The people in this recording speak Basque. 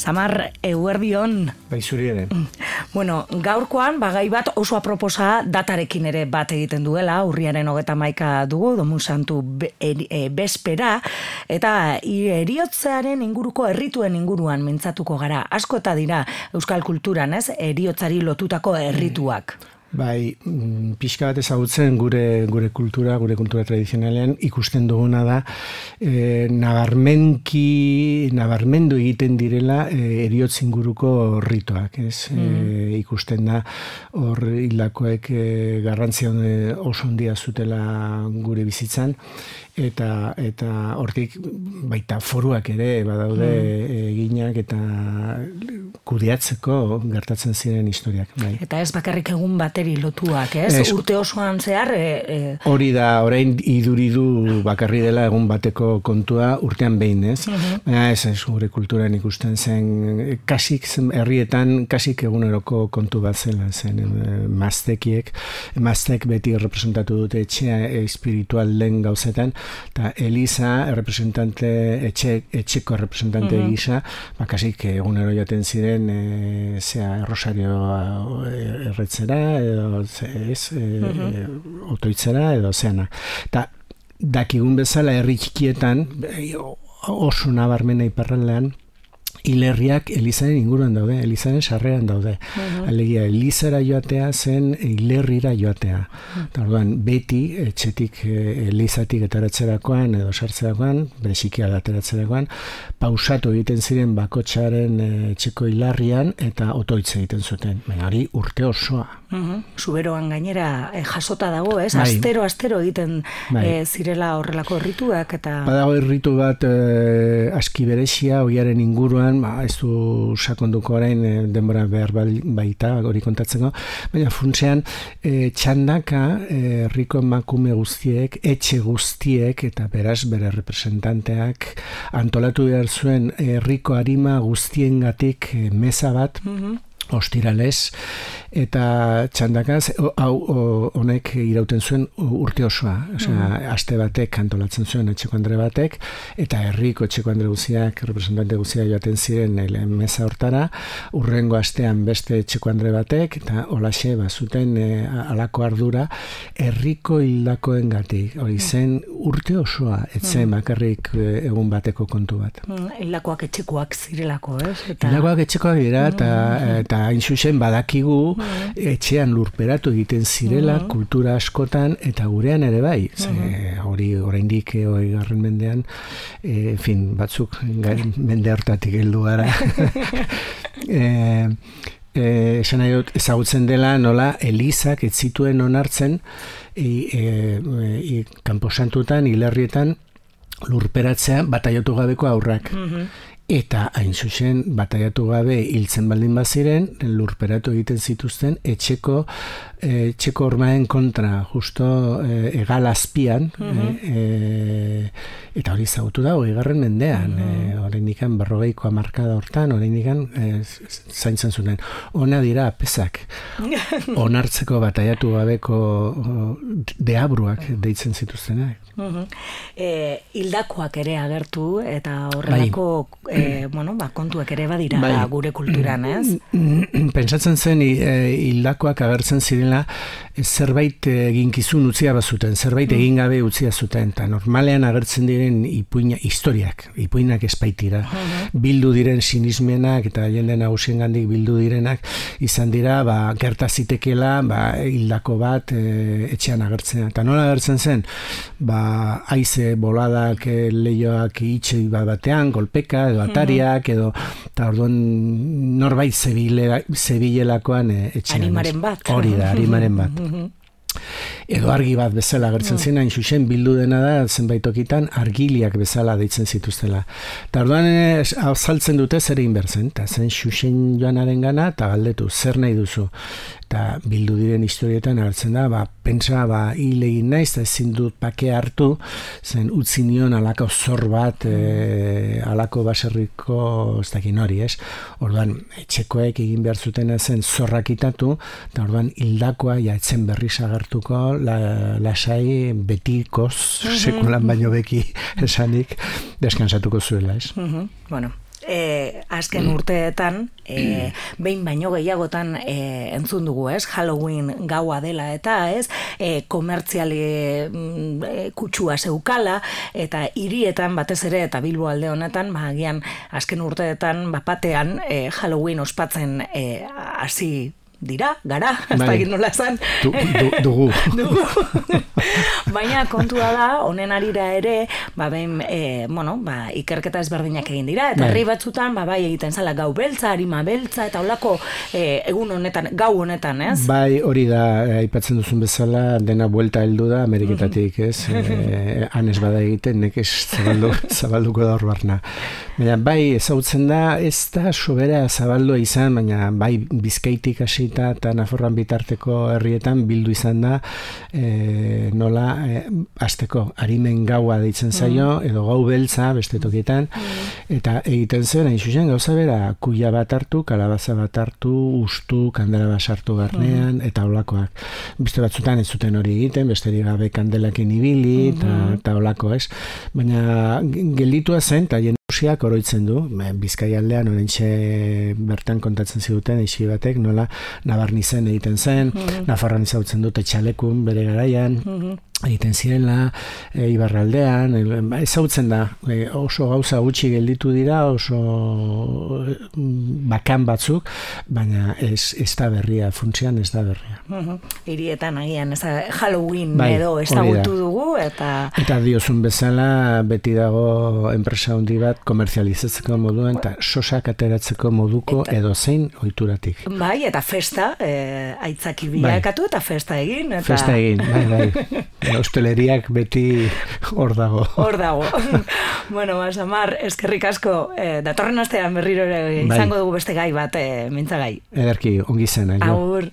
Samar Eguerdion. Bai, zuri ere. Bueno, gaurkoan, bagai bat oso aproposa datarekin ere bat egiten duela, urriaren hogeta maika dugu, domun santu be, e, bespera, eta eriotzearen inguruko herrituen inguruan mintzatuko gara. Asko eta dira euskal kulturan, ez? Eriotzari lotutako herrituak. Bai, mm, pixka bat ezagutzen gure gure kultura, gure kultura tradizionalean ikusten duguna da e, nabarmenki, nabarmendu egiten direla e, eriotz inguruko rituak, ez? E, mm. ikusten da hor hilakoek e, garrantzia oso handia zutela gure bizitzan eta eta hortik baita foruak ere badaude mm. eginak eta kudiatzeko gertatzen ziren historiak bai. eta ez bakarrik egun bateri lotuak ez, urte osoan zehar e, e... hori da orain iduridu bakarri dela egun bateko kontua urtean behin ez? Mm baina ez ez gure kulturan ikusten zen kasik herrietan kasik eguneroko kontu bat zela zen e, maztekiek. Maztek beti representatu dute etxea espiritual den gauzetan eta Elisa representante etxe, etxeko representante uh -huh. gisa bakasik egunero jaten ziren e, zea rosario e, erretzera edo ez e, uh otoitzera edo zeana. Eta dakigun bezala herri txikietan oso nabarmena iparraldean Ilerriak Elizaren inguruan daude, Elizaren sarrean daude. Uh Alegia, Elizara joatea zen Ilerrira joatea. Uh -huh. beti, etxetik eh, Elizatik etaratzerakoan edo sartzerakoan, berezikia da etaratzerakoan, pausatu egiten ziren bakotxaren eh, etxeko hilarrian eta otoitze egiten zuten. Baina hori urte osoa. Uh Zuberoan gainera eh, jasota dago, ez? Bai. Astero, astero egiten bai. zirela horrelako errituak eta... Badago erritu bat eh, aski berezia, oiaren inguruan ba, ez du sakonduko orain e, denbora behar baita hori kontatzeko, baina funtsean e, txandaka eh, herriko emakume guztiek, etxe guztiek eta beraz bere representanteak antolatu behar zuen herriko harima guztiengatik meza bat, mm ostiralez, eta txandakaz, hau honek irauten zuen urte osoa, osea, mm. aste batek kantolatzen zuen etxeko andre batek, eta herriko etxeko andre guziak, representante guziak joaten ziren meza hortara, urrengo astean beste etxeko andre batek, eta holaxe, bazuten e, alako ardura, herriko hildakoen gatik, hori mm. zen urte osoa, etzen mm. bakarrik e, egun bateko kontu bat. Hildakoak etxekoak zirelako, ez? Hildakoak etxekoak dira, eta, eta hain zuzen badakigu mm. etxean lurperatu egiten zirela mm. kultura askotan eta gurean ere bai. Ze, mm. hori oraindik eh, hori garren mendean, e, fin, batzuk mende hortatik heldu gara. e, e, esan nahi dut, ezagutzen dela nola Elizak ez zituen onartzen e, e, e, kanposantutan, hilarrietan lurperatzea bataiotu gabeko aurrak. Mm Eta hain zuzen bataiatu gabe hiltzen baldin baziren, lurperatu egiten zituzten etxeko etxeko ormaen kontra, justo e, egal azpian, mm eta hori zautu da, hori garren mendean, mm -hmm. e, berrogeiko amarkada hortan, hori nikan e, zaintzen zuten. Ona dira, pesak, onartzeko bataiatu gabeko deabruak deitzen zituztenak. Mm hildakoak ere agertu, eta horrelako bai e, bueno, ba, kontuak ere badira bai. gure kulturan, ez? Pentsatzen zen hildakoak agertzen zirela zerbait eginkizun utzia bazuten, zerbait mm. egin gabe utzia zuten, eta normalean agertzen diren ipuina, historiak, ipuinak espaitira. Bildu diren sinismenak eta jende nagusien gandik bildu direnak, izan dira, ba, gerta zitekela, ba, hildako bat e, etxean agertzen. Eta nola agertzen zen, ba, aize boladak lehioak itxe bat batean, golpeka, edo atariak, edo, eta orduan norbait zebilelakoan e, etxean. Animaren bat. Hori da, animaren bat. Mm-hmm edo argi bat bezala gertzen mm. zena, zuzen bildu dena da, zenbait okitan, argiliak bezala deitzen zituztela. Eta orduan, saltzen dute zer egin berzen, eta zen xuxen joanaren gana, eta galdetu, zer nahi duzu eta bildu diren historietan hartzen da, ba, pentsa, ba, hile egin naiz, eta ezin dut pake hartu, zen utzi nion alako zor bat, e, alako baserriko, ez dakin hori, ez? Orduan, etxekoek egin behar zuten zen zorrak itatu, eta orduan, hildakoa, ja, etzen berri sagartuko, la, lasai betikoz, mm -hmm. sekulan baino beki esanik, deskansatuko zuela, ez? Mm Bueno, e, azken urteetan, e, behin baino gehiagotan e, entzun dugu, ez? Halloween gaua dela eta, ez? E, komertziali e, kutsua zeukala, eta hirietan batez ere, eta bilbo alde honetan, ba, agian, azken urteetan, bapatean, e, Halloween ospatzen e, hasi dira, gara, ez da bai. nola esan. Du, dugu. dugu. Baina kontua da, honen arira ere, ba, ben, e, bueno, ba, ikerketa ezberdinak egin dira, eta bai. herri batzutan, ba, bai egiten zala gau beltza, harima beltza, eta holako e, egun honetan, gau honetan, ez? Bai, hori da, aipatzen duzun bezala, dena buelta heldu da, ameriketatik, ez? e, han ez bada egiten, nekez zabaldu, zabalduko da hor barna. Baina, bai, ezautzen da, ez da sobera zabaldua izan, baina, bai, bizkaitik hasi Italieta eta Nafarroan bitarteko herrietan bildu izan da e, nola e, azteko harimen gaua deitzen zaio mm. edo gau beltza beste tokietan mm. eta egiten zen hain zuzen gauza bera kuia bat hartu, kalabaza bat hartu ustu, kandela bat sartu garnean mm. eta olakoak beste batzutan ez zuten hori egiten, beste gabe kandelakin ibili eta, mm-hmm. eta olako ez baina gelditua zen eta Usiak oroitzen du, bizkai aldean orentxe bertan kontatzen ziduten eixi batek, nola nabarnizen egiten zen, mm -hmm. nafarran izautzen dute txalekun bere garaian, mm egiten zirela e, ibarraldean e, ba, ezautzen da e, oso gauza gutxi gelditu dira oso mm, bakan batzuk baina ez, ez da berria funtzean ez da berria. Hirietan agian ez Halloween bai, edo ez da. dugu eta eta diozun bezala beti dago enpresa handi bat komerzializatzeko moduen eta sosak ateratzeko moduko edo zein oituratik bai eta festa e, aitzaki bilakatu bai. eta festa egin eta... festa egin bai bai hosteleriak beti hor dago. Hor dago. bueno, Samar, eskerrik asko, eh, datorren astean berriro bai. izango dugu beste gai bat, eh, mintzagai. Ederki, ongi zen, Agur.